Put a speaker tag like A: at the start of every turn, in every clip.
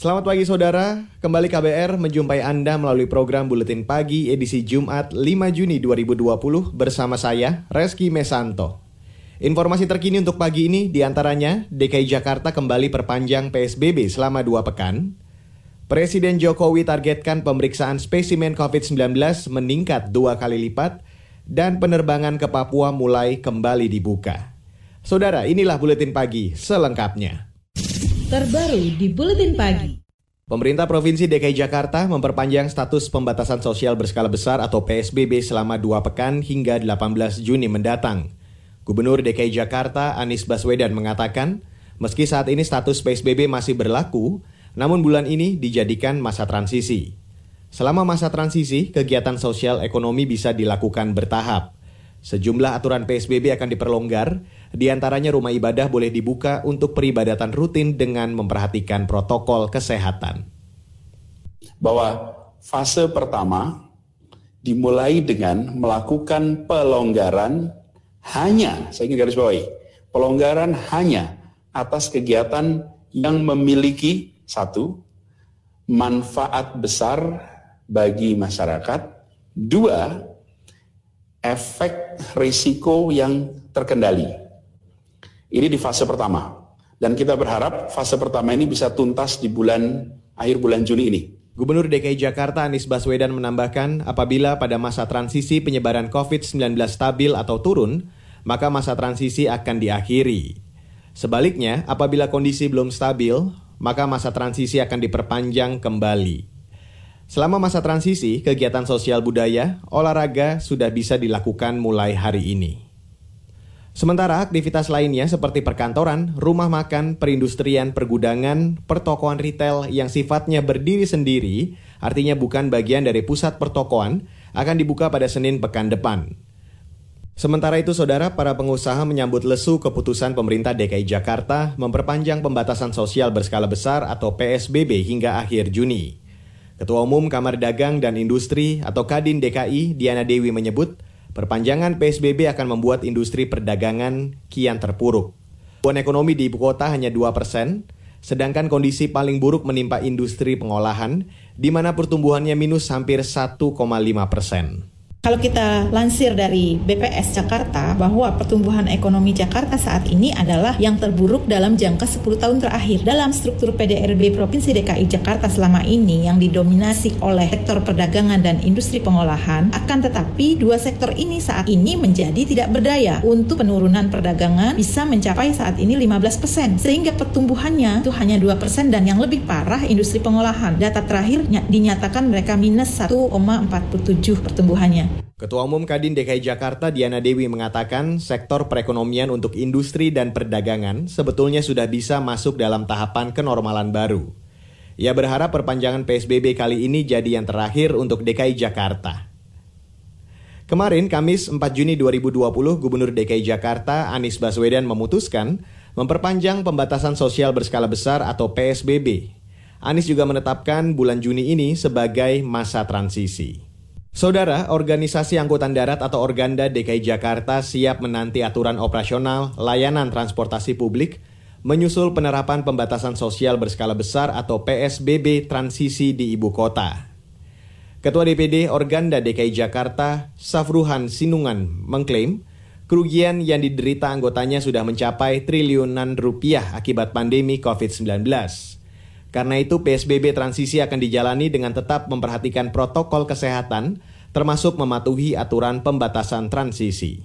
A: Selamat pagi saudara, kembali KBR menjumpai Anda melalui program Buletin Pagi edisi Jumat 5 Juni 2020 bersama saya, Reski Mesanto. Informasi terkini untuk pagi ini di antaranya DKI Jakarta kembali perpanjang PSBB selama dua pekan, Presiden Jokowi targetkan pemeriksaan spesimen COVID-19 meningkat dua kali lipat, dan penerbangan ke Papua mulai kembali dibuka. Saudara, inilah Buletin Pagi selengkapnya
B: terbaru di Buletin Pagi.
A: Pemerintah Provinsi DKI Jakarta memperpanjang status pembatasan sosial berskala besar atau PSBB selama dua pekan hingga 18 Juni mendatang. Gubernur DKI Jakarta Anies Baswedan mengatakan, meski saat ini status PSBB masih berlaku, namun bulan ini dijadikan masa transisi. Selama masa transisi, kegiatan sosial ekonomi bisa dilakukan bertahap. Sejumlah aturan PSBB akan diperlonggar, di antaranya rumah ibadah boleh dibuka untuk peribadatan rutin dengan memperhatikan protokol kesehatan.
C: Bahwa fase pertama dimulai dengan melakukan pelonggaran hanya, saya ingin garis bawahi, pelonggaran hanya atas kegiatan yang memiliki satu, manfaat besar bagi masyarakat, dua, efek risiko yang terkendali. Ini di fase pertama. Dan kita berharap fase pertama ini bisa tuntas di bulan akhir bulan Juli ini.
A: Gubernur DKI Jakarta Anies Baswedan menambahkan apabila pada masa transisi penyebaran COVID-19 stabil atau turun, maka masa transisi akan diakhiri. Sebaliknya, apabila kondisi belum stabil, maka masa transisi akan diperpanjang kembali. Selama masa transisi, kegiatan sosial budaya, olahraga sudah bisa dilakukan mulai hari ini. Sementara aktivitas lainnya seperti perkantoran, rumah makan, perindustrian, pergudangan, pertokoan retail yang sifatnya berdiri sendiri, artinya bukan bagian dari pusat pertokoan, akan dibuka pada Senin pekan depan. Sementara itu, saudara, para pengusaha menyambut lesu keputusan pemerintah DKI Jakarta memperpanjang pembatasan sosial berskala besar atau PSBB hingga akhir Juni. Ketua Umum Kamar Dagang dan Industri atau Kadin DKI Diana Dewi menyebut, perpanjangan PSBB akan membuat industri perdagangan kian terpuruk. Pertumbuhan ekonomi di ibu kota hanya 2 persen, sedangkan kondisi paling buruk menimpa industri pengolahan, di mana pertumbuhannya minus hampir 1,5 persen.
B: Kalau kita lansir dari BPS Jakarta bahwa pertumbuhan ekonomi Jakarta saat ini adalah yang terburuk dalam jangka 10 tahun terakhir. Dalam struktur PDRB Provinsi DKI Jakarta selama ini yang didominasi oleh sektor perdagangan dan industri pengolahan, akan tetapi dua sektor ini saat ini menjadi tidak berdaya untuk penurunan perdagangan bisa mencapai saat ini 15%. Sehingga pertumbuhannya itu hanya 2% dan yang lebih parah industri pengolahan. Data terakhir dinyatakan mereka minus 1,47 pertumbuhannya.
A: Ketua Umum Kadin DKI Jakarta Diana Dewi mengatakan sektor perekonomian untuk industri dan perdagangan sebetulnya sudah bisa masuk dalam tahapan kenormalan baru. Ia berharap perpanjangan PSBB kali ini jadi yang terakhir untuk DKI Jakarta. Kemarin, Kamis 4 Juni 2020, Gubernur DKI Jakarta Anies Baswedan memutuskan memperpanjang pembatasan sosial berskala besar atau PSBB. Anies juga menetapkan bulan Juni ini sebagai masa transisi. Saudara, Organisasi Angkutan Darat atau Organda DKI Jakarta siap menanti aturan operasional layanan transportasi publik menyusul penerapan pembatasan sosial berskala besar atau PSBB transisi di ibu kota. Ketua DPD Organda DKI Jakarta, Safruhan Sinungan, mengklaim kerugian yang diderita anggotanya sudah mencapai triliunan rupiah akibat pandemi COVID-19. Karena itu PSBB transisi akan dijalani dengan tetap memperhatikan protokol kesehatan termasuk mematuhi aturan pembatasan transisi.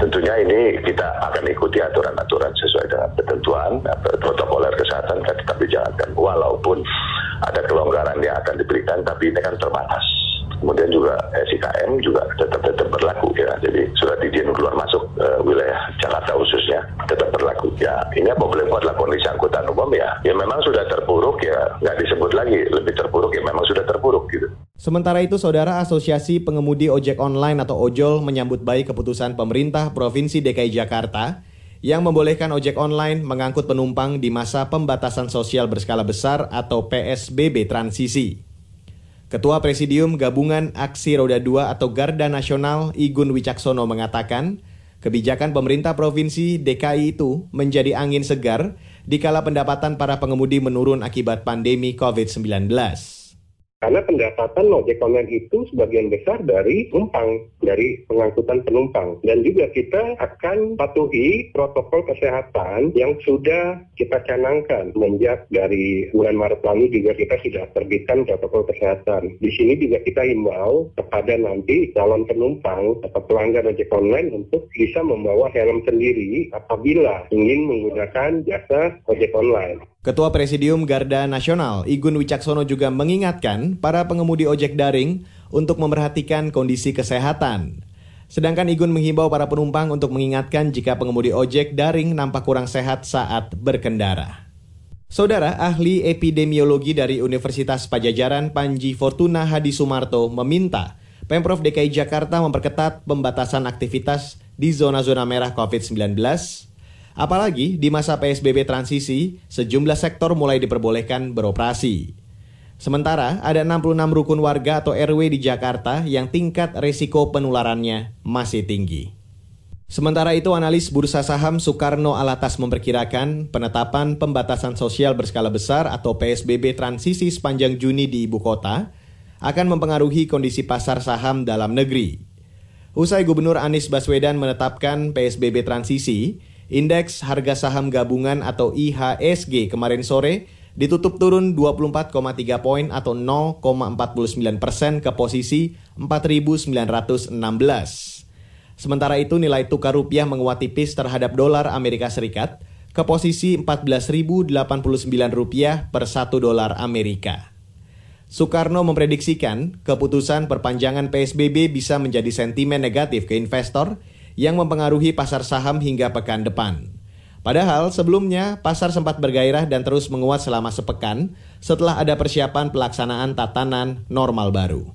D: Tentunya ini kita akan ikuti aturan-aturan sesuai dengan ketentuan protokoler kesehatan kan tetap dijalankan walaupun ada kelonggaran yang akan diberikan tapi ini kan terbatas. Kemudian juga SIKM juga tetap tetap berlaku ya. Jadi surat izin keluar masuk uh, wilayah Jakarta khususnya tetap berlaku. Ya ini apa boleh buat kondisi angkutan umum ya. Ya memang sudah terpuruk ya nggak disebut lagi lebih terpuruk ya memang sudah terpuruk gitu.
A: Sementara itu, Saudara Asosiasi Pengemudi Ojek Online atau OJOL menyambut baik keputusan pemerintah Provinsi DKI Jakarta yang membolehkan ojek online mengangkut penumpang di masa pembatasan sosial berskala besar atau PSBB transisi. Ketua Presidium Gabungan Aksi Roda 2 atau Garda Nasional Igun Wicaksono mengatakan, kebijakan pemerintah Provinsi DKI itu menjadi angin segar dikala pendapatan para pengemudi menurun akibat pandemi COVID-19.
E: Karena pendapatan ojek online itu sebagian besar dari penumpang, dari pengangkutan penumpang. Dan juga kita akan patuhi protokol kesehatan yang sudah kita canangkan. Sejak dari bulan Maret lalu juga kita sudah terbitkan protokol kesehatan. Di sini juga kita himbau kepada nanti calon penumpang atau pelanggan ojek online untuk bisa membawa helm sendiri apabila ingin menggunakan jasa ojek online.
A: Ketua Presidium Garda Nasional Igun Wicaksono juga mengingatkan para pengemudi ojek daring untuk memerhatikan kondisi kesehatan. Sedangkan Igun menghimbau para penumpang untuk mengingatkan jika pengemudi ojek daring nampak kurang sehat saat berkendara. Saudara ahli epidemiologi dari Universitas Pajajaran Panji Fortuna Hadi Sumarto meminta Pemprov DKI Jakarta memperketat pembatasan aktivitas di zona-zona merah COVID-19 Apalagi di masa PSBB transisi, sejumlah sektor mulai diperbolehkan beroperasi. Sementara ada 66 rukun warga atau RW di Jakarta yang tingkat resiko penularannya masih tinggi. Sementara itu analis Bursa Saham Soekarno Alatas memperkirakan penetapan pembatasan sosial berskala besar atau PSBB transisi sepanjang Juni di ibu kota akan mempengaruhi kondisi pasar saham dalam negeri. Usai Gubernur Anies Baswedan menetapkan PSBB transisi, Indeks harga saham gabungan atau IHSG kemarin sore ditutup turun 24,3 poin atau 0,49 persen ke posisi 4.916. Sementara itu nilai tukar rupiah menguat tipis terhadap dolar Amerika Serikat ke posisi 14.089 rupiah per 1 dolar Amerika. Soekarno memprediksikan keputusan perpanjangan PSBB bisa menjadi sentimen negatif ke investor yang mempengaruhi pasar saham hingga pekan depan. Padahal sebelumnya pasar sempat bergairah dan terus menguat selama sepekan setelah ada persiapan pelaksanaan tatanan normal baru.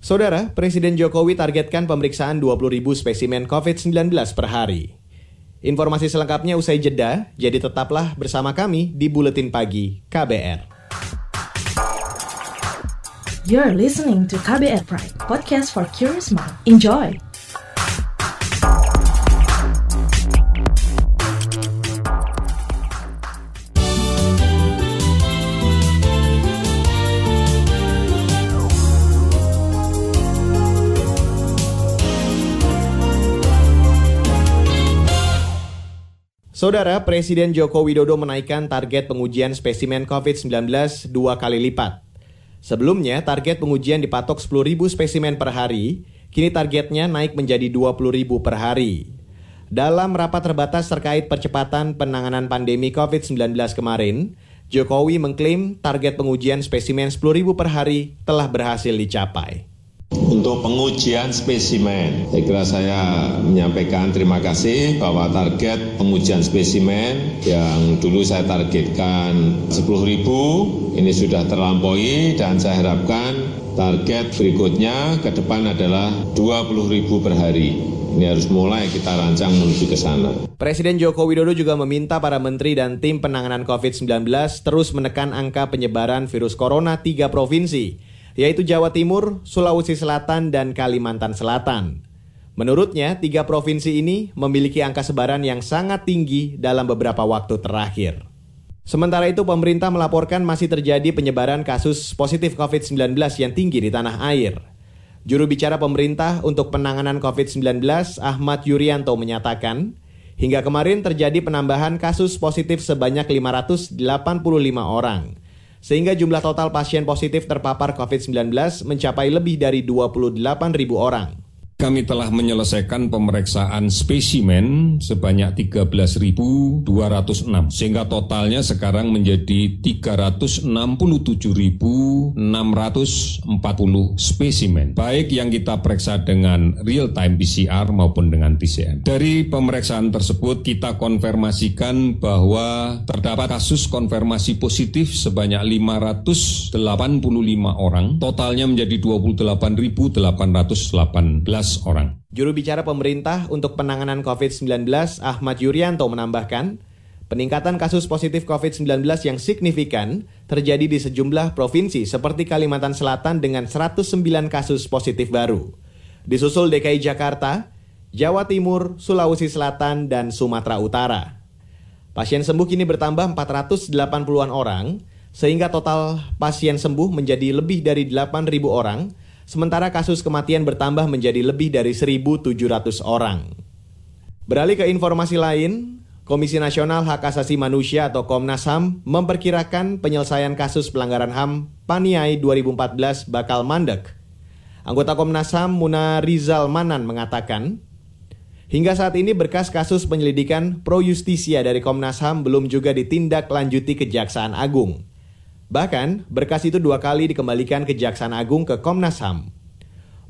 A: Saudara, Presiden Jokowi targetkan pemeriksaan 20.000 spesimen COVID-19 per hari. Informasi selengkapnya usai jeda, jadi tetaplah bersama kami di Buletin Pagi KBR.
F: You're listening to KBR Pride, podcast for curious mind. Enjoy!
A: Saudara, Presiden Joko Widodo menaikkan target pengujian spesimen COVID-19 dua kali lipat. Sebelumnya, target pengujian dipatok 10.000 spesimen per hari, kini targetnya naik menjadi 20.000 per hari. Dalam rapat terbatas terkait percepatan penanganan pandemi COVID-19 kemarin, Jokowi mengklaim target pengujian spesimen 10.000 per hari telah berhasil dicapai.
G: Untuk pengujian spesimen, saya kira saya menyampaikan terima kasih bahwa target pengujian spesimen yang dulu saya targetkan 10 ribu, ini sudah terlampaui dan saya harapkan target berikutnya ke depan adalah 20 ribu per hari. Ini harus mulai kita rancang menuju ke sana.
A: Presiden Joko Widodo juga meminta para menteri dan tim penanganan COVID-19 terus menekan angka penyebaran virus corona tiga provinsi yaitu Jawa Timur, Sulawesi Selatan, dan Kalimantan Selatan. Menurutnya, tiga provinsi ini memiliki angka sebaran yang sangat tinggi dalam beberapa waktu terakhir. Sementara itu, pemerintah melaporkan masih terjadi penyebaran kasus positif COVID-19 yang tinggi di tanah air. Juru bicara pemerintah untuk penanganan COVID-19, Ahmad Yuryanto menyatakan, hingga kemarin terjadi penambahan kasus positif sebanyak 585 orang sehingga jumlah total pasien positif terpapar COVID-19 mencapai lebih dari 28 ribu orang.
H: Kami telah menyelesaikan pemeriksaan spesimen sebanyak 13.206 sehingga totalnya sekarang menjadi 367.640 spesimen. Baik yang kita periksa dengan real time PCR maupun dengan TCM. Dari pemeriksaan tersebut kita konfirmasikan bahwa terdapat kasus konfirmasi positif sebanyak 585 orang, totalnya menjadi 28.818 orang.
A: Juru bicara pemerintah untuk penanganan COVID-19 Ahmad Yuryanto menambahkan, peningkatan kasus positif COVID-19 yang signifikan terjadi di sejumlah provinsi seperti Kalimantan Selatan dengan 109 kasus positif baru. Disusul DKI Jakarta, Jawa Timur, Sulawesi Selatan, dan Sumatera Utara. Pasien sembuh kini bertambah 480-an orang, sehingga total pasien sembuh menjadi lebih dari 8.000 orang, sementara kasus kematian bertambah menjadi lebih dari 1.700 orang. Beralih ke informasi lain, Komisi Nasional Hak Asasi Manusia atau Komnas HAM memperkirakan penyelesaian kasus pelanggaran HAM Paniai 2014 bakal mandek. Anggota Komnas HAM Muna Rizal Manan mengatakan, hingga saat ini berkas kasus penyelidikan pro justisia dari Komnas HAM belum juga ditindaklanjuti Kejaksaan Agung. Bahkan, berkas itu dua kali dikembalikan ke Jaksan Agung ke Komnas HAM.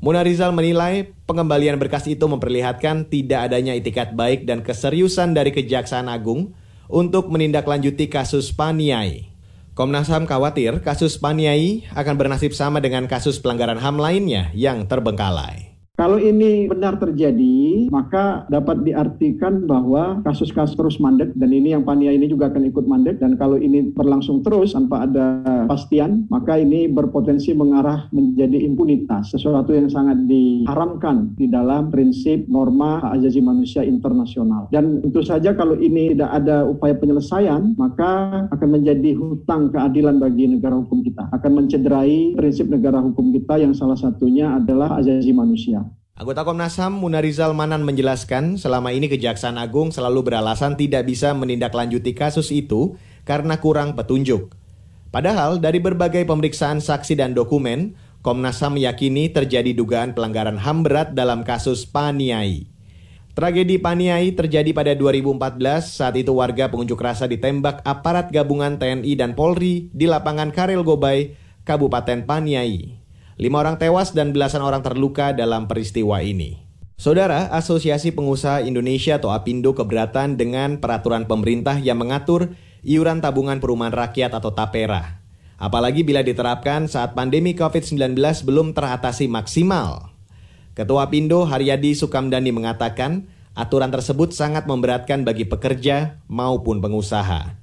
A: Muna Rizal menilai pengembalian berkas itu memperlihatkan tidak adanya itikat baik dan keseriusan dari Kejaksaan Agung untuk menindaklanjuti kasus Paniai. Komnas HAM khawatir kasus Paniai akan bernasib sama dengan kasus pelanggaran HAM lainnya yang terbengkalai.
I: Kalau ini benar terjadi, maka dapat diartikan bahwa kasus-kasus terus mandek dan ini yang pania ini juga akan ikut mandek dan kalau ini berlangsung terus tanpa ada pastian, maka ini berpotensi mengarah menjadi impunitas, sesuatu yang sangat diharamkan di dalam prinsip norma hak asasi manusia internasional. Dan tentu saja kalau ini tidak ada upaya penyelesaian, maka akan menjadi hutang keadilan bagi negara hukum kita, akan mencederai prinsip negara hukum kita yang salah satunya adalah asasi manusia.
A: Anggota Komnas HAM Munarizal Manan menjelaskan selama ini Kejaksaan Agung selalu beralasan tidak bisa menindaklanjuti kasus itu karena kurang petunjuk. Padahal dari berbagai pemeriksaan saksi dan dokumen, Komnas HAM meyakini terjadi dugaan pelanggaran HAM berat dalam kasus Paniai. Tragedi Paniai terjadi pada 2014 saat itu warga pengunjuk rasa ditembak aparat gabungan TNI dan Polri di lapangan Karel Gobay, Kabupaten Paniai. Lima orang tewas dan belasan orang terluka dalam peristiwa ini. Saudara, Asosiasi Pengusaha Indonesia atau APindo keberatan dengan peraturan pemerintah yang mengatur iuran tabungan perumahan rakyat atau TAPERA. Apalagi bila diterapkan saat pandemi COVID-19 belum teratasi maksimal. Ketua Pindo Haryadi Sukamdani mengatakan, aturan tersebut sangat memberatkan bagi pekerja maupun pengusaha.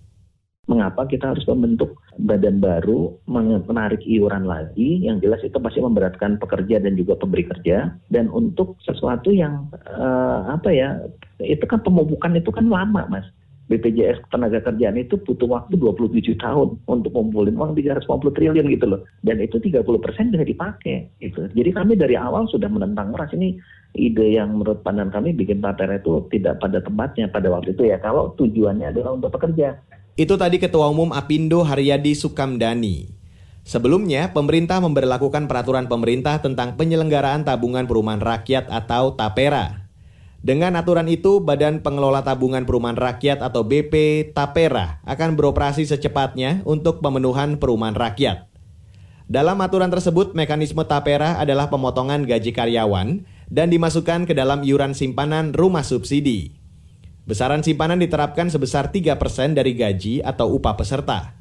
J: Mengapa kita harus membentuk badan baru menarik iuran lagi? Yang jelas itu pasti memberatkan pekerja dan juga pemberi kerja. Dan untuk sesuatu yang uh, apa ya, itu kan pemupukan itu kan lama, mas. BPJS tenaga kerjaan itu butuh waktu 27 tahun untuk ngumpulin uang 350 triliun gitu loh. Dan itu 30 persen bisa dipakai. Gitu. Jadi kami dari awal sudah menentang keras ini ide yang menurut pandangan kami bikin paten itu tidak pada tempatnya pada waktu itu ya. Kalau tujuannya adalah untuk pekerja.
A: Itu tadi Ketua Umum Apindo Haryadi Sukamdani. Sebelumnya, pemerintah memberlakukan peraturan pemerintah tentang penyelenggaraan tabungan perumahan rakyat atau TAPERA. Dengan aturan itu, Badan Pengelola Tabungan Perumahan Rakyat atau BP TAPERA akan beroperasi secepatnya untuk pemenuhan perumahan rakyat. Dalam aturan tersebut, mekanisme TAPERA adalah pemotongan gaji karyawan dan dimasukkan ke dalam iuran simpanan rumah subsidi. Besaran simpanan diterapkan sebesar 3% dari gaji atau upah peserta.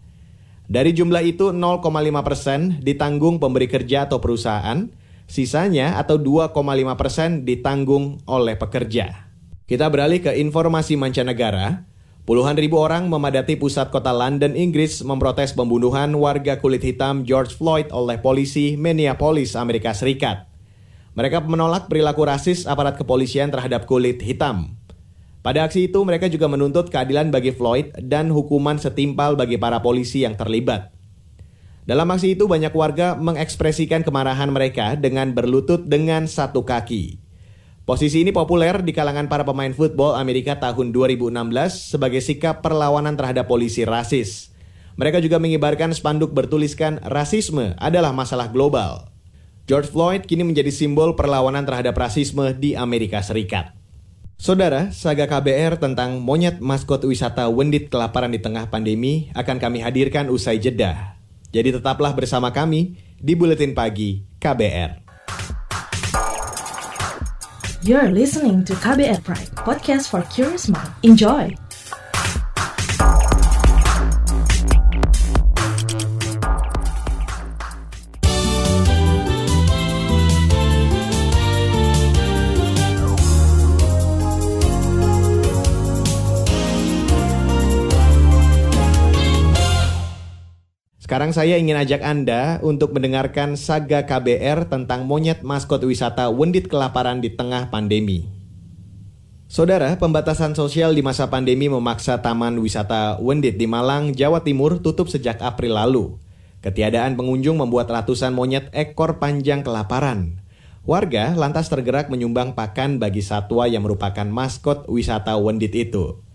A: Dari jumlah itu 0,5% ditanggung pemberi kerja atau perusahaan, sisanya atau 2,5% ditanggung oleh pekerja. Kita beralih ke informasi mancanegara. Puluhan ribu orang memadati pusat kota London, Inggris memprotes pembunuhan warga kulit hitam George Floyd oleh polisi Minneapolis, Amerika Serikat. Mereka menolak perilaku rasis aparat kepolisian terhadap kulit hitam. Pada aksi itu, mereka juga menuntut keadilan bagi Floyd dan hukuman setimpal bagi para polisi yang terlibat. Dalam aksi itu, banyak warga mengekspresikan kemarahan mereka dengan berlutut dengan satu kaki. Posisi ini populer di kalangan para pemain football Amerika tahun 2016 sebagai sikap perlawanan terhadap polisi rasis. Mereka juga mengibarkan spanduk bertuliskan rasisme adalah masalah global. George Floyd kini menjadi simbol perlawanan terhadap rasisme di Amerika Serikat. Saudara, saga KBR tentang monyet maskot wisata Wendit kelaparan di tengah pandemi akan kami hadirkan usai jeda. Jadi tetaplah bersama kami di Buletin Pagi KBR.
F: You're listening to KBR Pride, podcast for curious mind. Enjoy!
A: Sekarang saya ingin ajak Anda untuk mendengarkan saga KBR tentang monyet maskot wisata Wendit kelaparan di tengah pandemi. Saudara, pembatasan sosial di masa pandemi memaksa Taman Wisata Wendit di Malang, Jawa Timur tutup sejak April lalu. Ketiadaan pengunjung membuat ratusan monyet ekor panjang kelaparan. Warga lantas tergerak menyumbang pakan bagi satwa yang merupakan maskot wisata Wendit itu.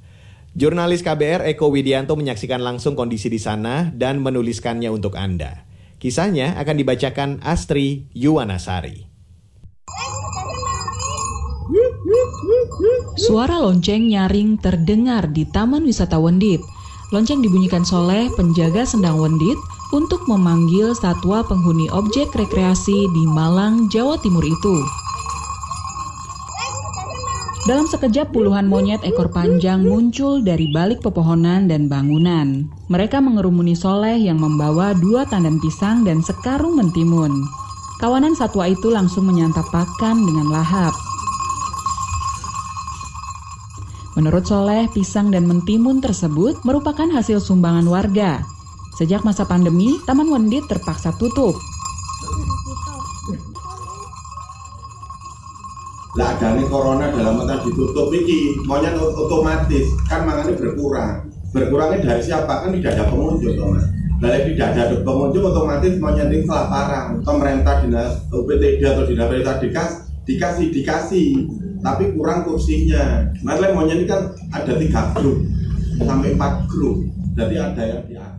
A: Jurnalis KBR Eko Widianto menyaksikan langsung kondisi di sana dan menuliskannya untuk Anda. Kisahnya akan dibacakan Astri Yuwanasari.
K: Suara lonceng nyaring terdengar di Taman Wisata Wendit. Lonceng dibunyikan Soleh, penjaga sendang Wendit, untuk memanggil satwa penghuni objek rekreasi di Malang, Jawa Timur itu. Dalam sekejap puluhan monyet ekor panjang muncul dari balik pepohonan dan bangunan. Mereka mengerumuni Soleh yang membawa dua tandan pisang dan sekarung mentimun. Kawanan satwa itu langsung menyantap pakan dengan lahap. Menurut Soleh, pisang dan mentimun tersebut merupakan hasil sumbangan warga. Sejak masa pandemi, Taman Wendit terpaksa tutup
L: lah adanya corona dalam mata ditutup iki maunya otomatis. Kan mangannya berkurang. Berkurangnya dari siapa? Kan tidak ada pengunjung teman dari tidak ada pengunjung otomatis maunya ini kelaparan. Pemerintah dinas UPTD atau dinas perintah dikas dikasih dikasih. Tapi kurang kursinya. Malah maunya ini kan ada tiga grup. Sampai empat grup. Jadi ada yang di atas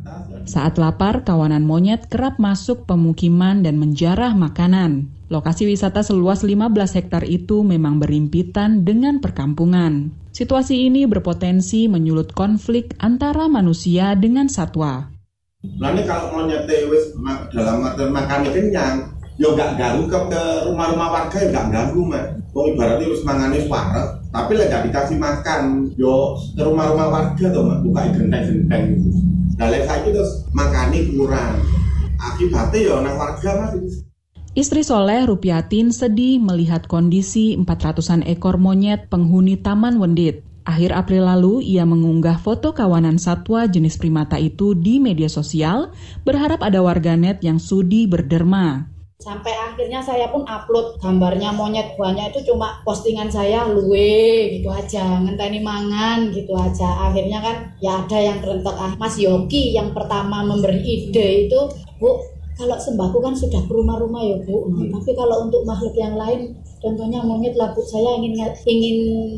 K: saat lapar kawanan monyet kerap masuk pemukiman dan menjarah makanan Lokasi wisata seluas 15 hektar itu memang berimpitan dengan perkampungan. Situasi ini berpotensi menyulut konflik antara manusia dengan satwa.
L: Lalu kalau mau wis dalam artian makan kenyang, ya gak ganggu ke, ke rumah-rumah warga ya gak ganggu mah. Wong ibaratnya harus mangane parah, tapi lah gak dikasih makan, yo ke rumah-rumah warga tuh mah buka genteng-genteng gitu. Nah, saya terus makannya kurang. Akibatnya yo anak warga mah
K: Istri Soleh Rupiatin sedih melihat kondisi 400-an ekor monyet penghuni Taman Wendit. Akhir April lalu, ia mengunggah foto kawanan satwa jenis primata itu di media sosial, berharap ada warganet yang sudi berderma.
M: Sampai akhirnya saya pun upload gambarnya monyet banyak itu cuma postingan saya luwe gitu aja, ngenteni mangan gitu aja. Akhirnya kan ya ada yang terentek ah Mas Yogi yang pertama memberi ide itu, Bu kalau sembako kan sudah ke rumah-rumah ya bu hmm. tapi kalau untuk makhluk yang lain contohnya monyet lah bu saya ingin ingin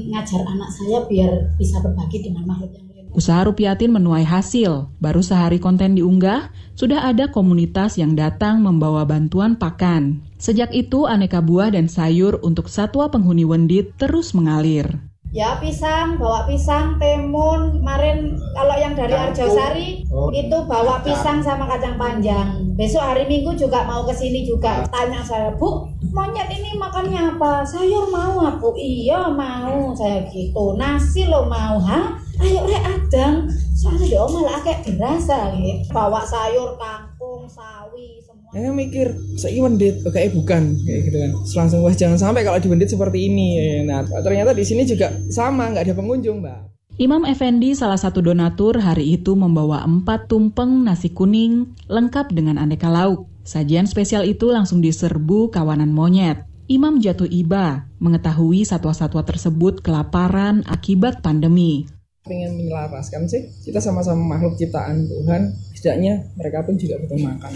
M: ngajar anak saya biar bisa berbagi dengan makhluk yang lain
K: Usaha Rupiatin menuai hasil. Baru sehari konten diunggah, sudah ada komunitas yang datang membawa bantuan pakan. Sejak itu, aneka buah dan sayur untuk satwa penghuni Wendit terus mengalir
M: ya pisang bawa pisang timun kemarin kalau yang dari Arjosari oh. itu bawa pisang sama kacang panjang. Besok hari minggu juga mau ke sini juga. Tanya saya bu monyet ini makannya apa? Sayur mau aku? Iya mau. Saya gitu. Nasi lo mau ha? Ayo rek adang. Soalnya dia malah kayak berasa gitu. Bawa sayur kangkung sawi
N: saya mikir saya wendit oh, kayak bukan kayak gitu kan langsung wah jangan sampai kalau di wendit seperti ini nah ternyata di sini juga sama nggak ada pengunjung mbak
K: Imam Effendi, salah satu donatur, hari itu membawa empat tumpeng nasi kuning lengkap dengan aneka lauk. Sajian spesial itu langsung diserbu kawanan monyet. Imam jatuh iba mengetahui satwa-satwa tersebut kelaparan akibat pandemi.
N: Pengen menyelaraskan sih, kita sama-sama makhluk ciptaan Tuhan, setidaknya mereka pun juga butuh makan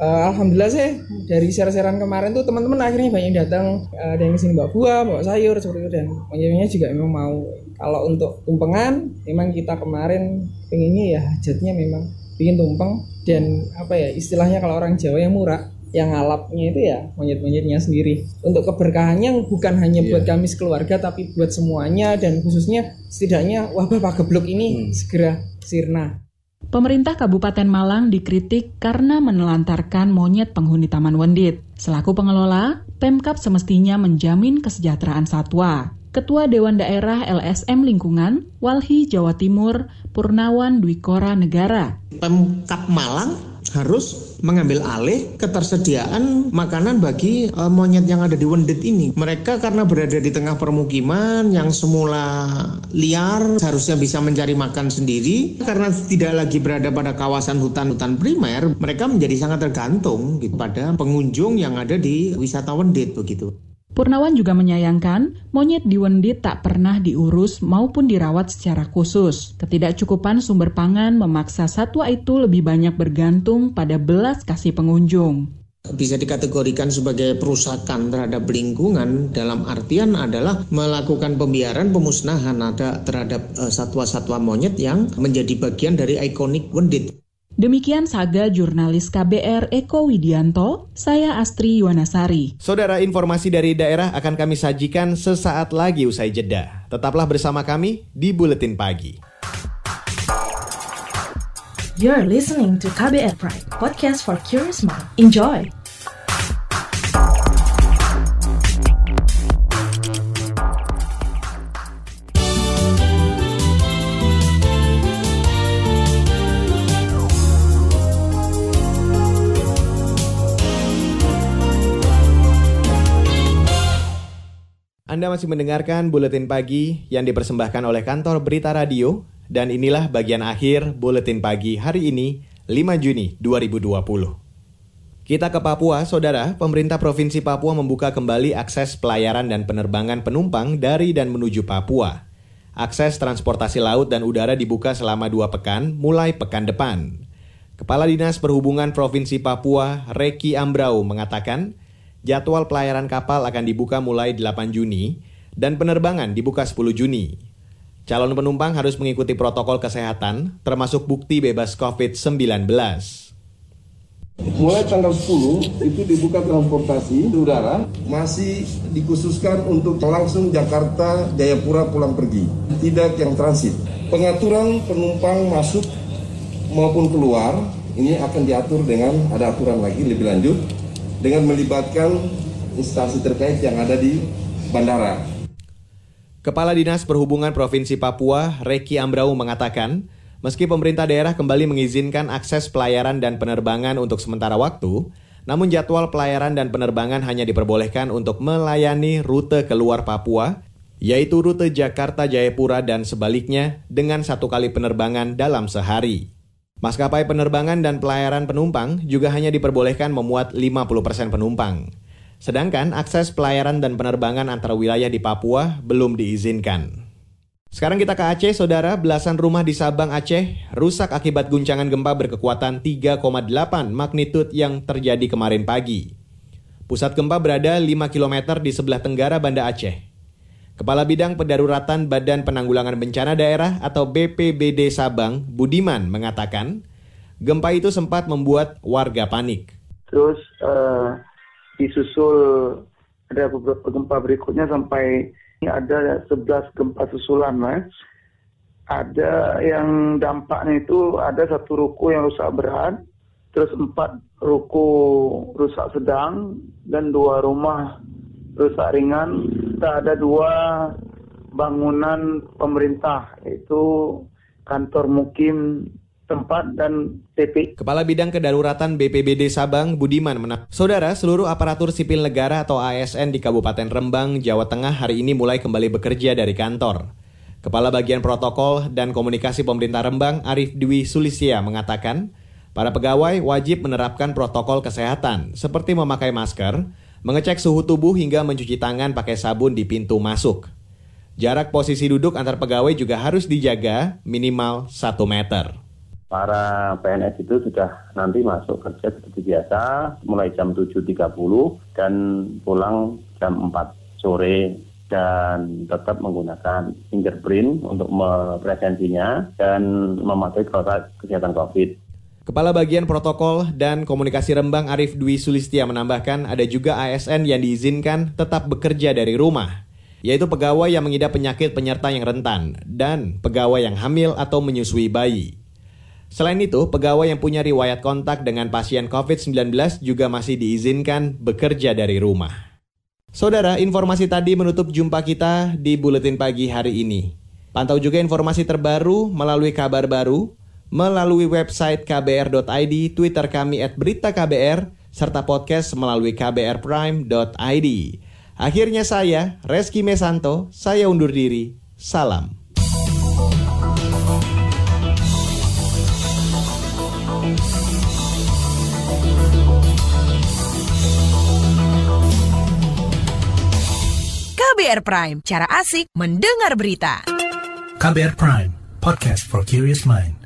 N: uh, alhamdulillah sih dari share-sharean kemarin tuh teman-teman akhirnya banyak datang uh, ada yang ke sini bawa buah bawa sayur seperti itu dan pengennya juga memang mau kalau untuk tumpengan memang kita kemarin pengennya ya hajatnya memang bikin tumpeng dan apa ya istilahnya kalau orang Jawa yang murah yang ngalapnya itu ya monyet-monyetnya sendiri. Untuk keberkahannya bukan hanya buat
A: Iya.
N: kami sekeluarga tapi buat semuanya dan khususnya setidaknya wabah pagebluk
A: Hmm.
N: ini segera sirna.
K: Pemerintah Kabupaten Malang dikritik karena menelantarkan monyet penghuni Taman Wendit. Selaku pengelola, Pemkap semestinya menjamin kesejahteraan satwa. Ketua Dewan Daerah LSM Lingkungan, Walhi Jawa Timur, Purnawan Dwikora Negara.
O: Pemkap Malang harus mengambil alih ketersediaan makanan bagi eh, monyet yang ada di Wendit ini. Mereka karena berada di tengah permukiman yang semula liar seharusnya bisa mencari makan sendiri karena tidak lagi berada pada kawasan hutan-hutan primer, mereka menjadi sangat tergantung gitu, pada pengunjung yang ada di wisata Wendit begitu.
K: Purnawan juga menyayangkan monyet di Wendit tak pernah diurus maupun dirawat secara khusus. Ketidakcukupan sumber pangan memaksa satwa itu lebih banyak bergantung pada belas kasih pengunjung.
O: bisa dikategorikan sebagai perusakan terhadap lingkungan dalam artian adalah melakukan pembiaran pemusnahan ada terhadap eh, satwa-satwa monyet yang menjadi bagian dari ikonik Wendit.
K: Demikian saga jurnalis KBR Eko Widianto, saya Astri Yuwanasari.
A: Saudara, informasi dari daerah akan kami sajikan sesaat lagi usai jeda. Tetaplah bersama kami di Buletin Pagi.
F: You're listening to KBR Pride, podcast for curious mind. Enjoy!
A: Anda masih mendengarkan Buletin Pagi yang dipersembahkan oleh kantor Berita Radio dan inilah bagian akhir Buletin Pagi hari ini 5 Juni 2020. Kita ke Papua, Saudara. Pemerintah Provinsi Papua membuka kembali akses pelayaran dan penerbangan penumpang dari dan menuju Papua. Akses transportasi laut dan udara dibuka selama dua pekan, mulai pekan depan. Kepala Dinas Perhubungan Provinsi Papua, Reki Ambrau, mengatakan jadwal pelayaran kapal akan dibuka mulai 8 Juni dan penerbangan dibuka 10 Juni. Calon penumpang harus mengikuti protokol kesehatan, termasuk bukti bebas COVID-19.
P: Mulai tanggal 10 itu dibuka transportasi udara masih dikhususkan untuk langsung Jakarta Jayapura pulang pergi, tidak yang transit. Pengaturan penumpang masuk maupun keluar ini akan diatur dengan ada aturan lagi lebih lanjut dengan melibatkan instansi terkait yang ada di bandara.
A: Kepala Dinas Perhubungan Provinsi Papua, Reki Ambrau mengatakan, meski pemerintah daerah kembali mengizinkan akses pelayaran dan penerbangan untuk sementara waktu, namun jadwal pelayaran dan penerbangan hanya diperbolehkan untuk melayani rute keluar Papua, yaitu rute Jakarta Jayapura dan sebaliknya dengan satu kali penerbangan dalam sehari. Maskapai penerbangan dan pelayaran penumpang juga hanya diperbolehkan memuat 50% penumpang. Sedangkan akses pelayaran dan penerbangan antar wilayah di Papua belum diizinkan. Sekarang kita ke Aceh, saudara. Belasan rumah di Sabang, Aceh rusak akibat guncangan gempa berkekuatan 3,8 magnitud yang terjadi kemarin pagi. Pusat gempa berada 5 km di sebelah tenggara Banda Aceh. Kepala Bidang Pendaruratan Badan Penanggulangan Bencana Daerah atau BPBD Sabang, Budiman, mengatakan gempa itu sempat membuat warga panik.
Q: Terus uh, disusul ada beberapa gempa berikutnya sampai ada 11 gempa susulan lah. Ada yang dampaknya itu ada satu ruko yang rusak berat, terus empat ruko rusak sedang dan dua rumah rusak ringan. Kita ada dua bangunan pemerintah yaitu kantor mukim tempat dan TP.
A: Kepala Bidang Kedaruratan BPBD Sabang, Budiman, menang. Saudara, seluruh aparatur sipil negara atau ASN di Kabupaten Rembang, Jawa Tengah hari ini mulai kembali bekerja dari kantor. Kepala Bagian Protokol dan Komunikasi Pemerintah Rembang, Arif Dwi Sulisia, mengatakan, para pegawai wajib menerapkan protokol kesehatan, seperti memakai masker, mengecek suhu tubuh hingga mencuci tangan pakai sabun di pintu masuk. Jarak posisi duduk antar pegawai juga harus dijaga minimal 1 meter.
R: Para PNS itu sudah nanti masuk kerja seperti biasa mulai jam 7.30 dan pulang jam 4 sore dan tetap menggunakan fingerprint untuk presensinya dan mematuhi protokol kesehatan COVID.
A: Kepala Bagian Protokol dan Komunikasi Rembang Arif Dwi Sulistia menambahkan ada juga ASN yang diizinkan tetap bekerja dari rumah, yaitu pegawai yang mengidap penyakit penyerta yang rentan dan pegawai yang hamil atau menyusui bayi. Selain itu, pegawai yang punya riwayat kontak dengan pasien COVID-19 juga masih diizinkan bekerja dari rumah. Saudara, informasi tadi menutup jumpa kita di Buletin Pagi hari ini. Pantau juga informasi terbaru melalui kabar baru, melalui website kbr.id, Twitter kami at berita KBR, serta podcast melalui kbrprime.id. Akhirnya saya, Reski Mesanto, saya undur diri. Salam.
S: KBR Prime, cara asik mendengar berita.
T: KBR Prime, podcast for curious mind.